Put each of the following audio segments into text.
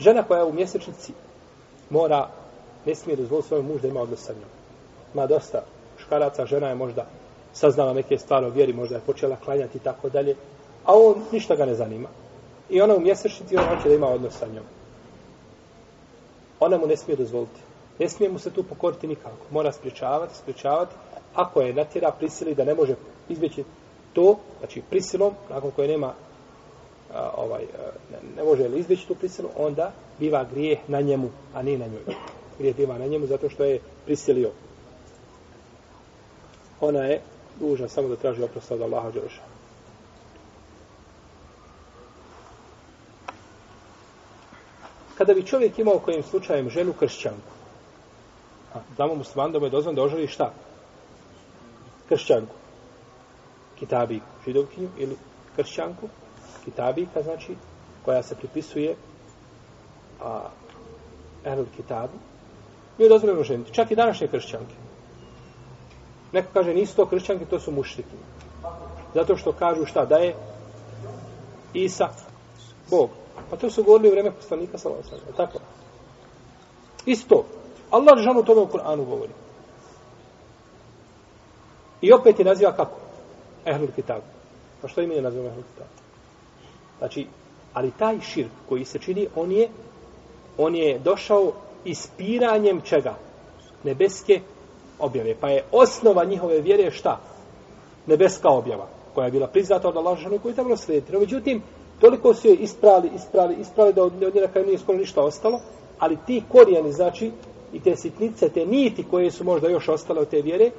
Žena koja je u mjesečnici mora, ne smije dozvoliti svojom muž da ima odnos sa njom. Ma dosta škaraca, žena je možda saznala neke stvari o vjeri, možda je počela klanjati i tako dalje, a on ništa ga ne zanima. I ona u mjesečnici ona hoće da ima odnos sa njom. Ona mu ne smije dozvoliti. Ne smije mu se tu pokoriti nikako. Mora spričavati, spričavati. Ako je natjera prisili da ne može izbjeći to, znači prisilom, nakon koje nema ovaj, ne može li izbjeći tu prisilu, onda biva grijeh na njemu, a ne na njoj. Grijeh biva na njemu zato što je prisilio. Ona je dužna samo da traži oprosta od Allaha Đeoša. Kada bi čovjek imao kojim slučajem ženu kršćanku, a znamo musliman da mu je dozvan da oželi šta? Kršćanku. Kitabiku, židovkinju ili kršćanku, kitabika, znači, koja se pripisuje a, Erl Kitabu, nije dozvoljeno ženiti. Čak i današnje kršćanke. Neko kaže, nisu to kršćanke, to su mušriki. Zato što kažu šta, da je Isa Bog. Pa to su govorili u vreme poslanika sa tako? Isto. Allah žan u tome u Kur'anu govori. I opet je naziva kako? Ehlul Kitab. Pa što ime je nazivao Ehlul Kitab? Znači, ali taj širk koji se čini, on je, on je došao ispiranjem čega? Nebeske objave. Pa je osnova njihove vjere šta? Nebeska objava, koja je bila priznata od Allaha Žešanu koji je tamo slijedite. No, međutim, toliko su je isprali, isprali, isprali da od nje na kraju nije skoro ništa ostalo, ali ti korijeni, znači, i te sitnice, te niti koje su možda još ostale od te vjere,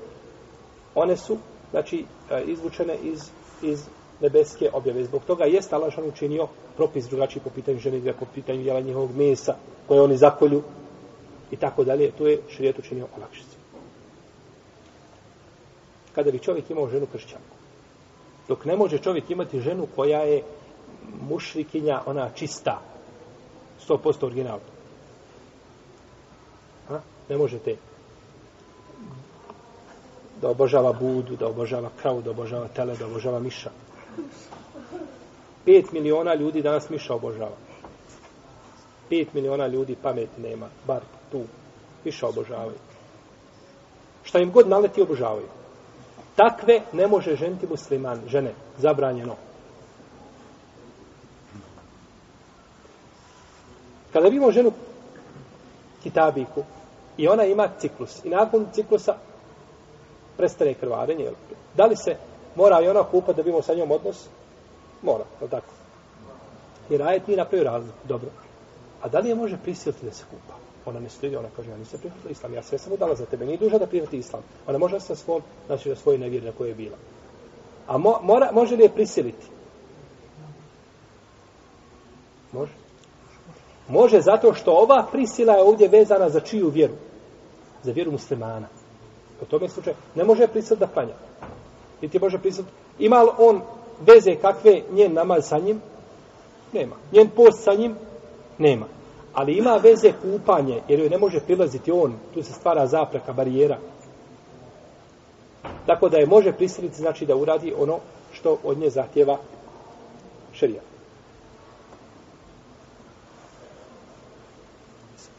one su, znači, e, izvučene iz, iz nebeske objave. Zbog toga je Stalašan učinio propis drugačiji po pitanju žene, dvije po pitanju jela njihovog mesa, koje oni zakolju i tako dalje. To je širijet učinio olakšicu. Kada bi čovjek imao ženu kršćanku, dok ne može čovjek imati ženu koja je mušrikinja, ona čista, 100% originalna. Ha? Ne možete da obožava budu, da obožava kravu, da obožava tele, da obožava miša. Pet miliona ljudi danas miša obožava. Pet miliona ljudi pameti nema, bar tu. Miša obožavaju. Šta im god naleti obožavaju. Takve ne može ženti musliman, žene, zabranjeno. Kada bimo ženu kitabiku i ona ima ciklus i nakon ciklusa prestane krvarenje, da li se mora i ona kupa da bimo sa njom odnos? Mora, je li tako? I rajet nije napravio razliku, dobro. A da li je može prisiliti da se kupa? Ona ne stoji, ona kaže, ja nisam prihvatila islam, ja sve sam udala za tebe, nije duža da prihvati islam. Ona može sa svom, znači da svoj nevjer na koje je bila. A mo, mora, može li je prisiliti? Može. Može zato što ova prisila je ovdje vezana za čiju vjeru? Za vjeru muslimana. U tome slučaju ne može prisiliti da klanja niti je Bože prisut. Ima li on veze kakve njen namaz sa njim? Nema. Njen post sa njim? Nema. Ali ima veze kupanje, jer joj ne može prilaziti on, tu se stvara zapreka, barijera. Tako dakle, da je može prisiliti, znači da uradi ono što od nje zahtjeva šerijat.